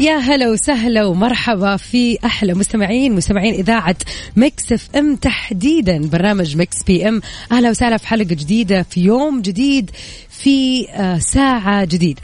يا هلا وسهلا ومرحبا في أحلى مستمعين مستمعين إذاعة Mix FM تحديدا برنامج Mix PM. أهلا وسهلا في حلقة جديدة في يوم جديد في آه، ساعة جديدة.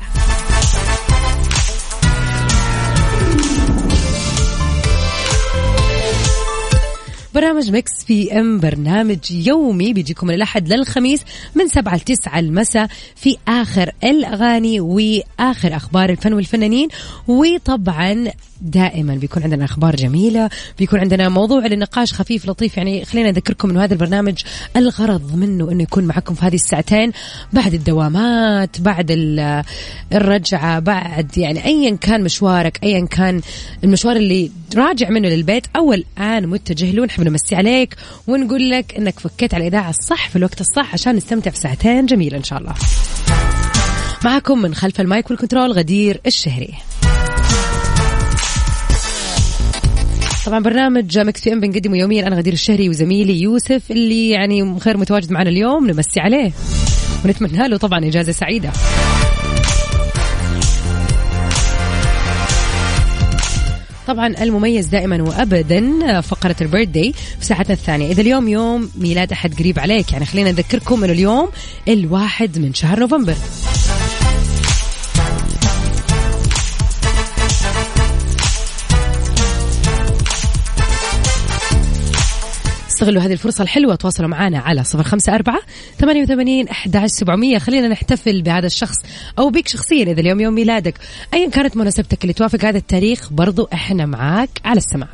برنامج Mix PM برنامج يومي بيجيكم من الأحد للخميس من سبعة لتسعة المساء في آخر الأغاني وآخر أخبار الفن والفنانين. وطبعا دائما بيكون عندنا أخبار جميلة بيكون عندنا موضوع للنقاش خفيف لطيف. يعني خلينا نذكركم إنه هذا البرنامج الغرض منه إنه يكون معكم في هذه الساعتين بعد الدوامات بعد ال- الرجعة بعد يعني ايا كان مشوارك ايا كان المشوار اللي راجع منه للبيت. أو الان متجه له نحب نمسي عليك ونقول لك إنك فكيت على الاذاعه الصح في الوقت الصح عشان نستمتع في ساعتين جميلة إن شاء الله. معكم من خلف ال mic وال control غدير الشهري. طبعا برنامج Mix PM بنقدمه يوميا. أنا غدير الشهري وزميلي يوسف اللي يعني غير متواجد معنا اليوم. نمسي عليه ونتمنى له طبعا إجازة سعيدة. طبعا المميز دائما وابدا فقرة البيرثدي في ساعتنا الثانية. إذا اليوم يوم ميلاد أحد قريب عليك يعني خلينا نذكركم إنه اليوم الواحد من شهر نوفمبر. استغلوا هذه الفرصة الحلوة. تواصلوا معنا على صفر خمسة أربعة ثمانية وثمانين أحد سبعمية. خلينا نحتفل بهذا الشخص أو بك شخصيا إذا اليوم يوم ميلادك. أيا كانت مناسبتك اللي توافق هذا التاريخ برضو إحنا معاك على السماع.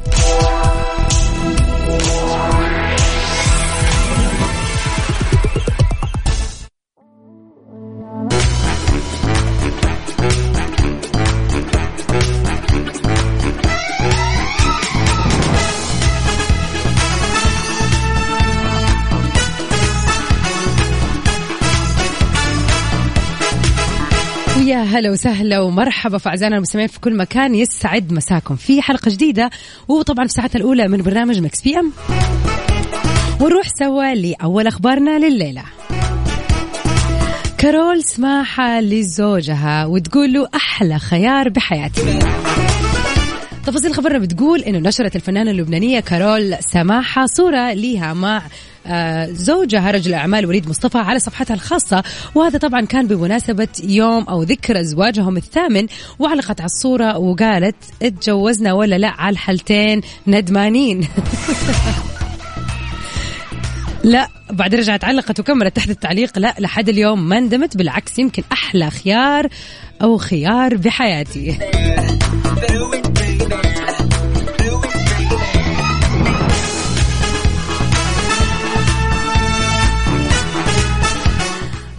ويا هلا وسهلا ومرحبا في اعزائنا المستمعين في كل مكان. يسعد مساكم. في حلقة جديدة وطبعا في ساعتنا الأولى من برنامج Mix PM. ونروح سوا لأول أخبارنا لليلة. كارول سماحة لزوجها وتقول له أحلى خيار بحياتي. تفاصيل خبرنا بتقول إنه نشرت الفنانة اللبنانية كارول سماحة صورة ليها مع آه، زوجها رجل الاعمال وليد مصطفى على صفحتها الخاصة. وهذا طبعا كان بمناسبة يوم أو ذكرى زواجهم الثامن. وعلقت على الصورة وقالت اتجوزنا ولا لا على الحالتين ندمانين. لا بعد رجعت علقت وكملت تحت التعليق. لا لحد اليوم ما ندمت بالعكس يمكن أحلى خيار أو خيار بحياتي.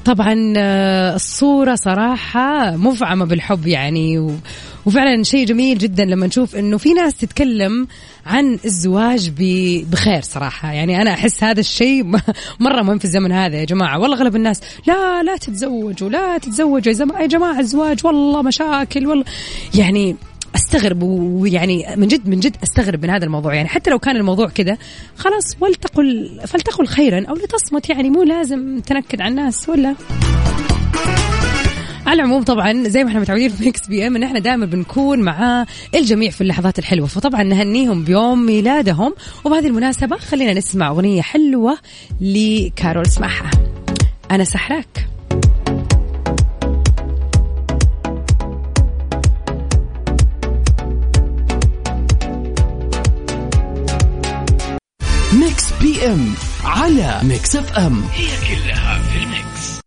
طبعا آه، الصورة صراحة مفعمة بالحب يعني. وفعلا شيء جميل جدا لما نشوف إنه في ناس تتكلم عن الزواج. بخير صراحة يعني أنا أحس هذا الشيء مرة مهم في الزمن هذا يا جماعة والله اغلب الناس لا لا تتزوجوا لا تتزوجوا يا جماعة الزواج والله مشاكل والله يعني أستغرب ويعني من جد من جد أستغرب من هذا الموضوع. يعني حتى لو كان الموضوع كذا خلاص ولتقل فلتقل خيرا أو لتصمت. يعني مو لازم تنكد على الناس ولا؟ على العموم طبعا زي ما إحنا متعودين في Mix PM إن إحنا دائما بنكون مع الجميع في اللحظات الحلوة. فطبعا نهنيهم بيوم ميلادهم. وبهذه المناسبة خلينا نسمع أغنية حلوة لكارول سماحة. أنا سحراك. PM على Mix FM. هي كلها في ال mix.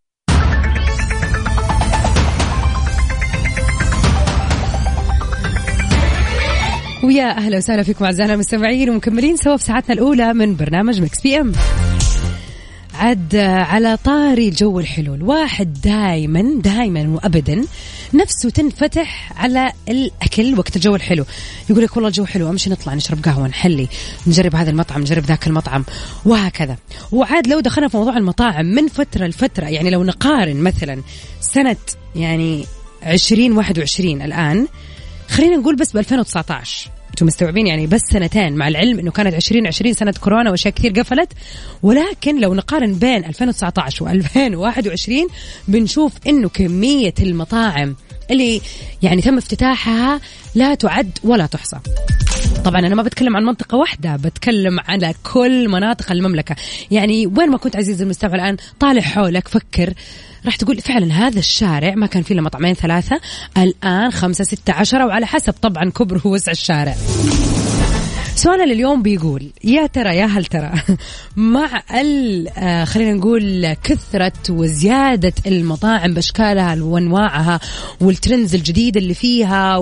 ويا أهلا وسهلا فيكم أعزائنا المستمعين ومكملين سوا في ساعتنا الأولى من برنامج Mix PM. عاد على طاري الجو الحلو. الواحد دائما دائما وابدا نفسه تنفتح على الأكل وقت الجو الحلو. يقول لك والله الجو حلو أمشي نطلع نشرب قهوة نحلي نجرب هذا المطعم نجرب ذاك المطعم وهكذا. وعاد لو دخلنا في موضوع المطاعم من فترة لفترة يعني لو نقارن مثلا سنة يعني 2021 الآن خلينا نقول بس ب 2019 أنتم مستوعبين يعني بس سنتين مع العلم إنه كانت 2020 سنة كورونا وأشياء كثير قفلت. ولكن لو نقارن بين 2019 و2021 بنشوف إنه كمية المطاعم اللي يعني تم افتتاحها لا تعد ولا تحصى. طبعا أنا ما بتكلم عن منطقة واحدة بتكلم على كل مناطق المملكة. يعني وين ما كنت عزيزي المستمع الآن طالع حولك فكر. راح تقول فعلا هذا الشارع ما كان فيه إلا مطعمين ثلاثة الآن خمسة ستة عشرة وعلى حسب طبعا كبره ووسع الشارع. سؤالنا لليوم بيقول يا ترى يا هل ترى مع آه، خلينا نقول كثرة وزيادة المطاعم بأشكالها وأنواعها والترندز الجديدة اللي فيها.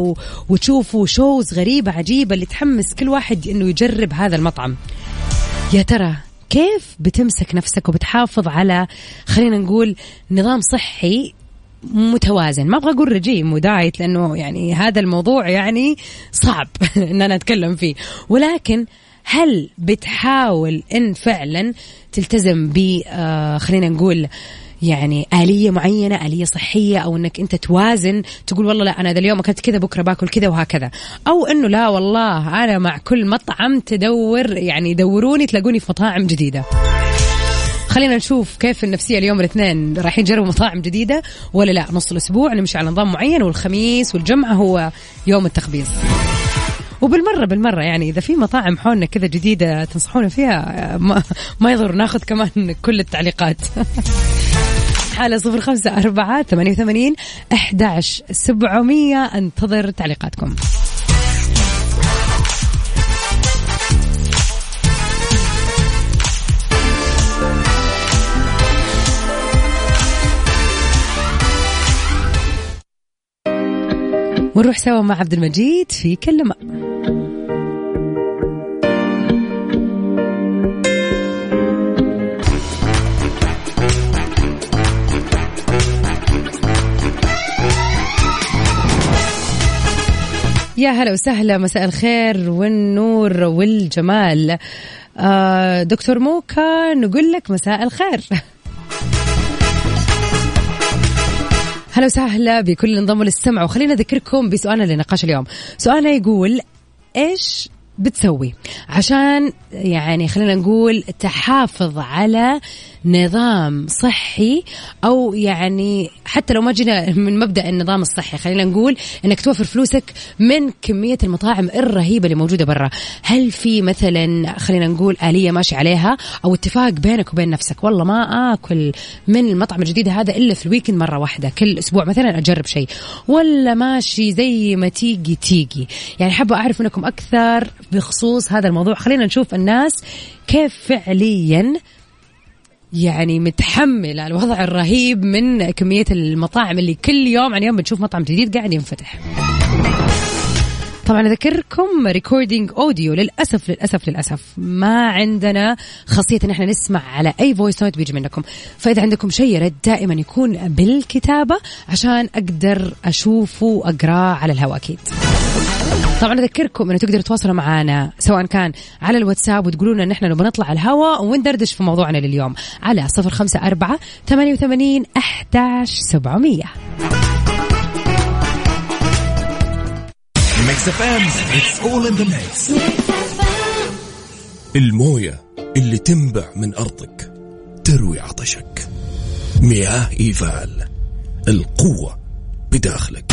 وتشوفوا شوز غريبة عجيبة اللي تحمس كل واحد إنه يجرب هذا المطعم يا ترى كيف بتمسك نفسك وبتحافظ على خلينا نقول نظام صحي متوازن. ما أبغى أقول رجيم ودايت لأنه يعني هذا الموضوع يعني صعب إن أنا أتكلم فيه. ولكن هل بتحاول إن فعلا تلتزم ب آه خلينا نقول يعني آلية معينة آلية صحية أو أنك أنت توازن تقول والله لا أنا ذا اليوم أكلت كذا بكرة باكل كذا وهكذا. أو أنه لا والله أنا مع كل مطعم تدور يعني دوروني تلاقوني في مطاعم جديدة. خلينا نشوف كيف النفسية اليوم الاثنين رايحين يجربوا مطاعم جديدة ولا لا. نص الأسبوع نمشي على نظام معين والخميس والجمعة هو يوم التخبيص. وبالمرة بالمرة يعني إذا في مطاعم حولنا كذا جديدة تنصحونا فيها ما, ما يضر. ناخذ كمان كل التعليقات. على صفر خمسة أربعة ثمانية وثمانين أحد سبعمية. أنتظر تعليقاتكم. ونروح سوا مع عبد المجيد في كلمة. يا هلا وسهلا مساء الخير والنور والجمال. آه دكتور موكا نقول لك مساء الخير. هلا وسهلا بكل انضموا للسمع وخلينا أذكركم بسؤالنا لنقاش اليوم. سؤالنا يقول إيش بتسوي؟ عشان يعني خلينا نقول تحافظ على نظام صحي أو يعني حتى لو ما جينا من مبدأ النظام الصحي خلينا نقول إنك توفر فلوسك من كمية المطاعم الرهيبة اللي موجودة برا. هل في مثلا خلينا نقول آلية ماشي عليها أو اتفاق بينك وبين نفسك؟ والله ما آكل من المطعم الجديد هذا إلا في الويكند مرة واحدة كل أسبوع مثلا أجرب شيء. ولا ماشي زي ما تيجي تيجي. يعني حابة أعرف منكم أكثر بخصوص هذا الموضوع. خلينا نشوف الناس كيف فعليا يعني متحملة الوضع الرهيب من كمية المطاعم اللي كل يوم عن يوم بنشوف مطعم جديد قاعد ينفتح. طبعا أذكركم recording audio للأسف للأسف للأسف. ما عندنا خاصية إن إحنا نسمع على أي voice note بيجي منكم. فإذا عندكم شيء يا ريت دائما يكون بالكتابة عشان أقدر أشوفه وأقرأه على الهواء أكيد. طبعا أذكركم إنه تقدروا تتواصلوا معنا سواء كان على الواتساب وتقولوا لنا نحن نبغى نطلع الهواء وندردش في موضوعنا لليوم على صفر خمسة أربعة ثمانية وثمانين أحداش سبعمية. Mix FM it's all in the mix الموية اللي تنبع من أرضك تروي عطشك. مياه إيفال القوة بداخلك.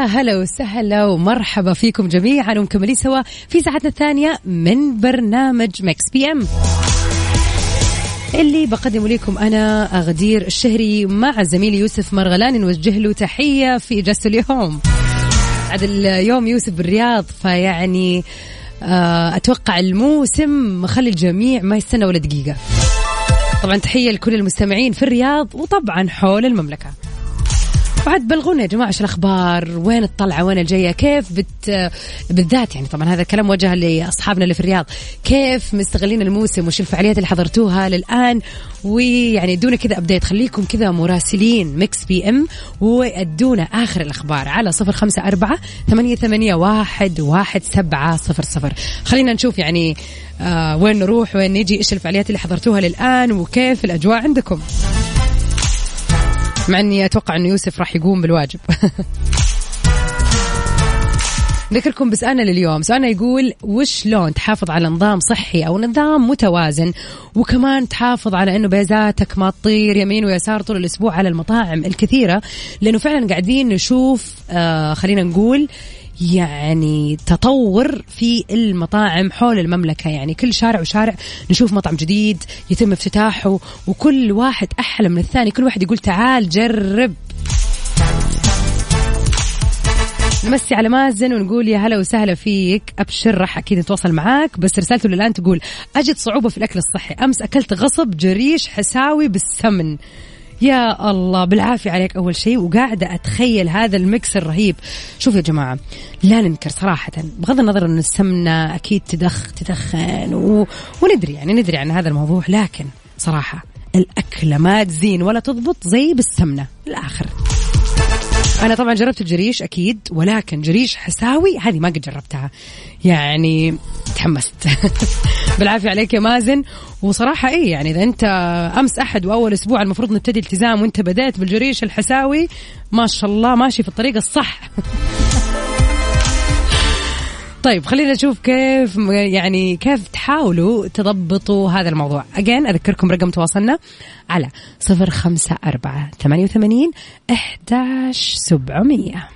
يا هلا وسهلا ومرحبا فيكم جميعا. ومكملين سوا في ساعتنا الثانية من برنامج Mix PM. اللي بقدم لكم أنا غدير الشهري مع زميلي يوسف مرغلاني نوجه له تحية في إجازته اليوم. عاد اليوم يوسف بالرياض فيعني آه، أتوقع الموسم مخلي الجميع ما يستنى ولا دقيقة. طبعا تحية لكل المستمعين في الرياض وطبعا حول المملكة. بعد بلغونا يا جماعة إيش الأخبار؟ وين الطلعة؟ وين الجاية؟ كيف بت بالذات يعني طبعا هذا الكلام موجه لأصحابنا اللي في الرياض، كيف مستغلين الموسم وش الفعاليات اللي حضرتوها للآن؟ ويعني ادونا كذا update خليكم كذا مراسلين Mix PM وادونا آخر الأخبار على صفر خمسة أربعة ثمانية, ثمانية واحد, واحد سبعة صفر صفر خلينا نشوف يعني آه وين نروح وين نجي إيش الفعاليات اللي حضرتوها للآن وكيف الأجواء عندكم مع إني أتوقع إنه يوسف راح يقوم بالواجب. ذكركم بسألنا لليوم. سؤالنا يقول وش لون تحافظ على نظام صحي أو نظام متوازن؟ وكمان تحافظ على أنه بيزاتك ما تطير يمين ويسار طول الأسبوع على المطاعم الكثيرة؟ لأنه فعلا قاعدين نشوف آه خلينا نقول يعني تطور في المطاعم حول المملكة. يعني كل شارع وشارع نشوف مطعم جديد يتم افتتاحه وكل واحد أحلى من الثاني. كل واحد يقول تعال جرب. نمسي على مازن ونقول يا هلا وسهلا فيك. أبشر راح أكيد نتواصل معاك. بس رسالته للآن تقول أجد صعوبة في الأكل الصحي. أمس أكلت غصب جريش حساوي بالسمن. يا الله بالعافية عليك أول شيء وقاعدة أتخيل هذا الميكس الرهيب. شوف يا جماعة لا ننكر صراحة بغض النظر أن السمنة أكيد تدخ تدخن و... وندري يعني ندري عن هذا الموضوع لكن صراحة الأكلة ما تزين ولا تضبط زي بالسمنة. الآخر. أنا طبعا جربت الجريش أكيد ولكن جريش حساوي هذه ما قد جربتها. يعني تحمست. بالعافية عليك يا مازن. وصراحة إيه يعني إذا أنت أمس أحد وأول أسبوع المفروض نبتدي التزام وأنت بديت بالجريش الحساوي ما شاء الله ماشي في الطريق الصح. طيب خلينا نشوف كيف يعني كيف تحاولوا تضبطوا هذا الموضوع. أجين أذكركم رقم تواصلنا على صفر خمسة أربعة ثمانية وثمانين إحداش سبعمية.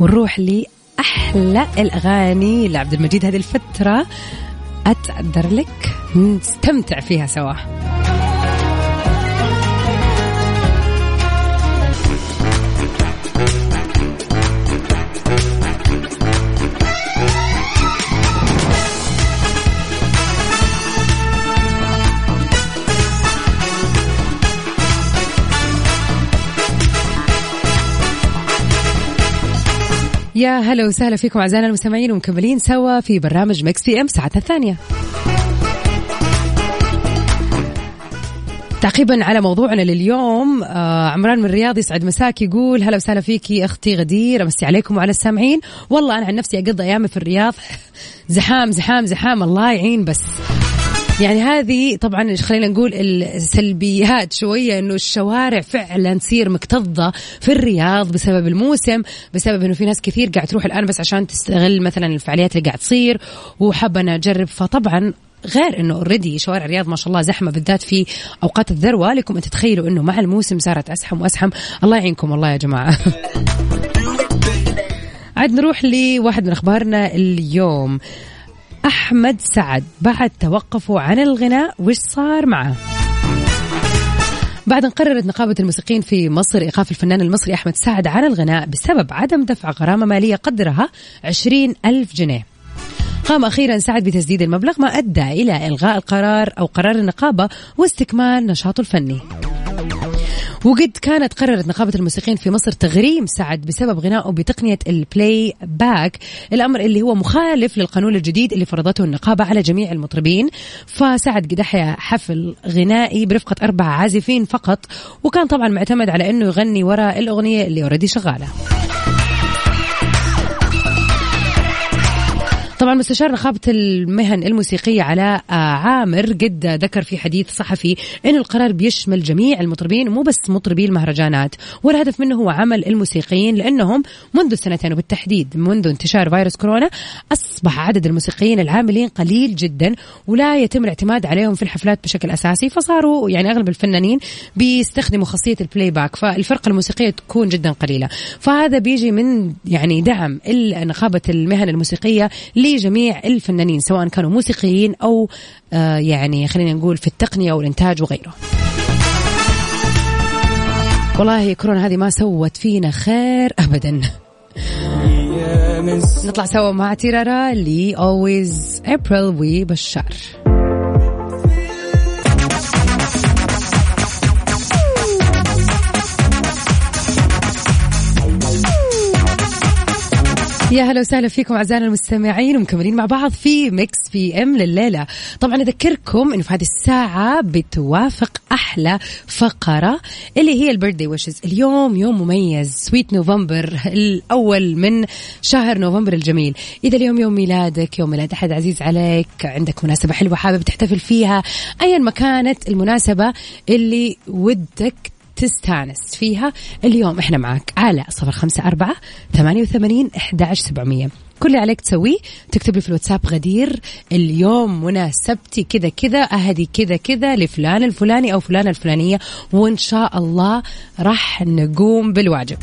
ونروح لأحلى الأغاني لعبد المجيد. هذه الفترة أتقدر لك نستمتع فيها سوا. يا هلا وسهلا فيكم أعزائنا المستمعين ومكملين سوا في برنامج Mix PM ساعتنا الثانية. تعقيبا على موضوعنا لليوم آه عمران من الرياض يسعد مساك يقول هلا وسهلا فيكي أختي غدير أمسي عليكم وعلى السامعين. والله أنا عن نفسي أقضي أيامي في الرياض. زحام زحام زحام الله يعين بس. يعني هذه طبعا خلينا نقول السلبيات شوية إنه الشوارع فعلا تصير مكتظة في الرياض بسبب الموسم بسبب إنه في ناس كثير قاعد تروح الآن بس عشان تستغل مثلا الفعاليات اللي قاعد تصير وحابة أنا أجرب. فطبعا غير إنه اوريدي شوارع الرياض ما شاء الله زحمة بالذات في أوقات الذروة. لكم أن تتخيلوا إنه مع الموسم صارت أزحم وأزحم. الله يعينكم والله يا جماعة. عاد نروح لواحد من أخبارنا اليوم. أحمد سعد. بعد توقفه عن الغناء وش صار معه؟ بعد أن قررت نقابة الموسيقيين في مصر إيقاف الفنان المصري أحمد سعد عن الغناء بسبب عدم دفع غرامة مالية قدرها 20 ألف جنيه. قام أخيرا سعد بتسديد المبلغ ما أدى إلى إلغاء القرار أو قرار النقابة واستكمال نشاطه الفني. وقد كانت قررت نقابة الموسيقيين في مصر تغريم سعد بسبب غنائه بتقنية ال playback الأمر اللي هو مخالف للقانون الجديد اللي فرضته النقابة على جميع المطربين. فسعد قد أحيا حفل غنائي برفقة أربع عازفين فقط وكان طبعا معتمد على أنه يغني وراء الأغنية اللي اوريدي شغالة. طبعا مستشار نقابة المهن الموسيقية علاء آه، عامر قد ذكر في حديث صحفي أن القرار بيشمل جميع المطربين ومو بس مطربي المهرجانات. والهدف منه هو عمل الموسيقيين لأنهم منذ سنتين وبالتحديد منذ انتشار فيروس كورونا أصبح عدد الموسيقيين العاملين قليل جدا ولا يتم الاعتماد عليهم في الحفلات بشكل أساسي. فصاروا يعني أغلب الفنانين بيستخدموا خاصية ال playback فالفرقة الموسيقية تكون جدا قليلة. فهذا بيجي من يعني دعم نقابة المهن الموسيقية لجميع الفنانين سواء كانوا موسيقيين أو آه يعني خلينا نقول في التقنية والإنتاج وغيره. والله كورونا هذه ما سوت فينا خير أبدا. نطلع سوا مع تيرارا لي always April وبشار يا هلا وسهلا فيكم أعزائنا المستمعين ومكملين مع بعض في Mix PM لليلة. طبعا أذكركم إنه في هذه الساعة بتوافق أحلى فقرة اللي هي ال birthday wishes. اليوم يوم مميز Sweet November الأول من شهر نوفمبر الجميل. إذا اليوم يوم ميلادك يوم ميلاد أحد عزيز عليك عندك مناسبة حلوة حابب تحتفل فيها ايا ما كانت المناسبة اللي ودك تستانس فيها. اليوم إحنا معك على صفر خمسة أربعة ثمانية وثمانين إحدى سبعمية. كل اللي عليك تسويه تكتب لي في الواتساب غدير اليوم مناسبتي كذا كذا أهدي كذا كذا لفلان الفلاني أو فلانة الفلانية وإن شاء الله راح نقوم بالواجب.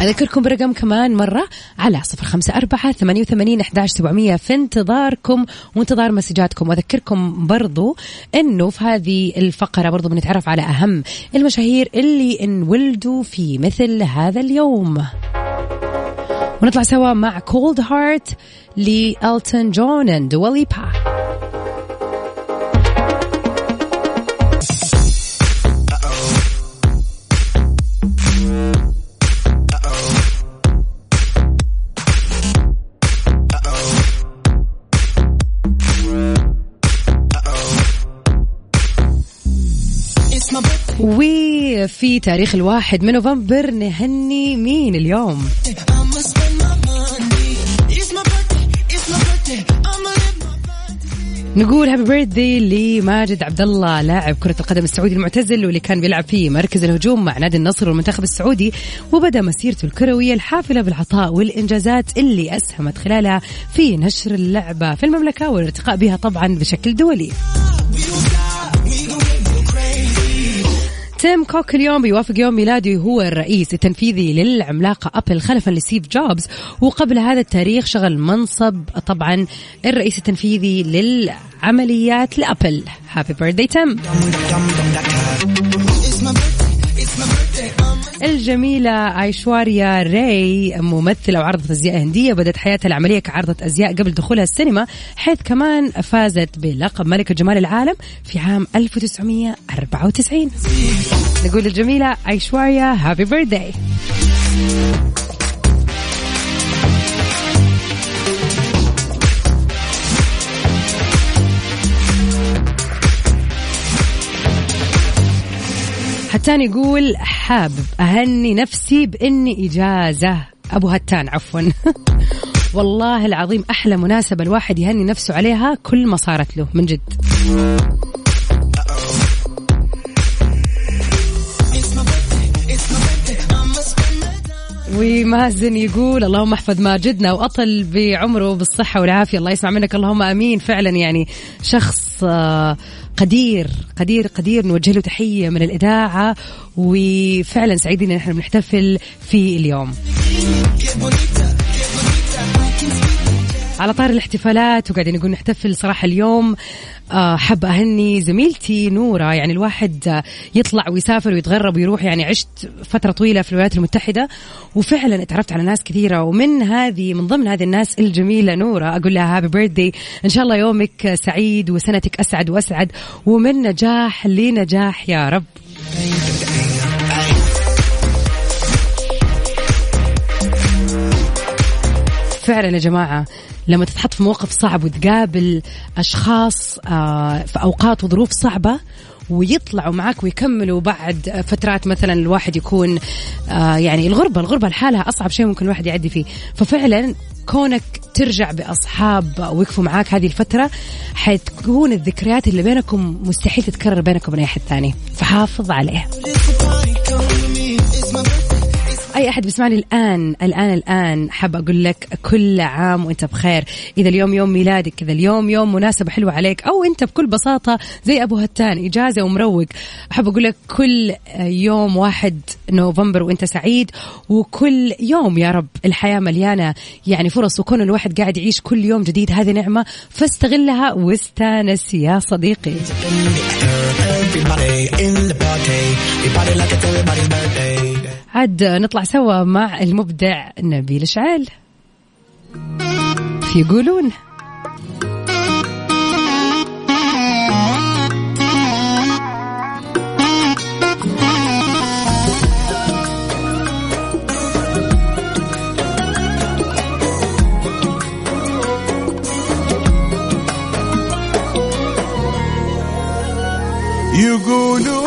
أذكركم برقم كمان مرة على صفر خمسة أربعة ثمانية وثمانين أحداش سبعمية في انتظاركم وانتظار مسجاتكم. وأذكركم برضو أنه في هذه الفقرة برضو بنتعرف على أهم المشاهير اللي انولدوا في مثل هذا اليوم. ونطلع سوا مع Cold Heart لألتون جون and ولي وفي تاريخ الواحد من نوفمبر نهني مين اليوم؟ نقول هابي بيرثدي لماجد عبد الله لاعب كرة القدم السعودي المعتزل واللي كان بيلعب في مركز الهجوم مع نادي النصر والمنتخب السعودي وبدأ مسيرته الكروية الحافلة بالعطاء والإنجازات اللي أسهمت خلالها في نشر اللعبة في المملكة والارتقاء بها طبعا بشكل دولي. تيم كوك اليوم بيوافق يوم ميلاده هو الرئيس التنفيذي للعملاقة أبل خلفا لستيف جوبز. وقبل هذا التاريخ شغل منصب طبعا الرئيس التنفيذي للعمليات لأبل. happy birthday تيم الجميلة أيشواريا راي ممثلة وعارضة أزياء هندية بدأت حياتها العملية كعارضة أزياء قبل دخولها السينما حيث كمان فازت بلقب ملكة جمال العالم في عام 1994 نقول للجميلة أيشواريا هابي بيرثداي هتان يقول حابب أهني نفسي بإني إجازة. أبو هتان عفوا. والله العظيم أحلى مناسبة الواحد يهني نفسه عليها كل ما صارت له من جد. ومازن يقول اللهم احفظ ماجدنا وأطل بعمره بالصحة والعافية. الله يسمع منك. اللهم آمين. فعلا يعني شخص آه، قدير قدير قدير نوجه له تحية من الإذاعة وفعلا سعيدين إن إحنا بنحتفل في اليوم. على طار الاحتفالات وقاعدين نقول نحتفل صراحة اليوم. آه، حب أهني زميلتي نورة. يعني الواحد يطلع ويسافر ويتغرب ويروح. يعني عشت فترة طويلة في الولايات المتحدة وفعلا اتعرفت على ناس كثيرة. ومن هذه من ضمن هذه الناس الجميلة نورة أقول لها هابي بيرثدي إن شاء الله يومك سعيد وسنتك أسعد وأسعد. ومن نجاح لنجاح يا رب. فعلا يا جماعة لما تتحط في موقف صعب وتقابل أشخاص آه، في أوقات وظروف صعبة ويطلعوا معك ويكملوا بعد فترات مثلا الواحد يكون آه، يعني الغربة الغربة لحالها أصعب شيء ممكن الواحد يعدي فيه. ففعلا كونك ترجع بأصحاب وقفوا معاك هذه الفترة حتكون الذكريات اللي بينكم مستحيل تتكرر بينكم وبين أحد ثاني. فحافظ عليه أي أحد بيسمعني الآن الآن الآن حاب أقول لك كل عام وأنت بخير. إذا اليوم يوم ميلادك كذا اليوم يوم مناسبة حلوة عليك أو أنت بكل بساطة زي أبو هتان إجازة ومروق أحب أقول لك كل يوم واحد نوفمبر وأنت سعيد وكل يوم يا رب الحياة مليانة يعني فرص وكون الواحد قاعد يعيش كل يوم جديد. هذه نعمة فاستغلها واستانس يا صديقي. عاد نطلع سوا مع المبدع نبيل شعيل في يقولون؟ يقولون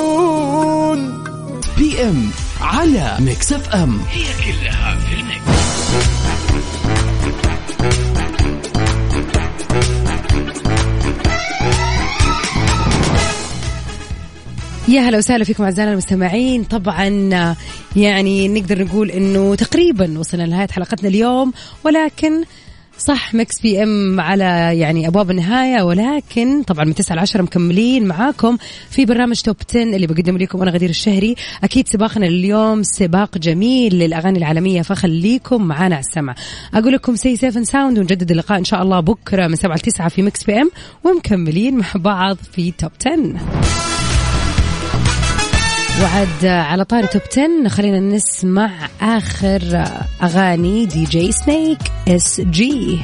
على ميكس اف ام هي كلها في يا هلا وسهلا فيكم أعزائنا المستمعين. طبعا يعني نقدر نقول إنه تقريبا وصلنا لنهاية حلقتنا اليوم ولكن صح Mix PM على يعني أبواب النهاية ولكن طبعا من 9 ل 10 مكملين معاكم في برنامج Top 10 اللي بقدم لكم أنا غدير الشهري. أكيد سباقنا اليوم سباق جميل للأغاني العالمية فخليكم معانا على السمع. أقول لكم سي سيفن ساوند ونجدد اللقاء إن شاء الله بكرة من 7 ل 9 في Mix FM ومكملين مع بعض في top 10 وعاد على طاري top 10 خلينا نسمع آخر أغاني DJ Snake SG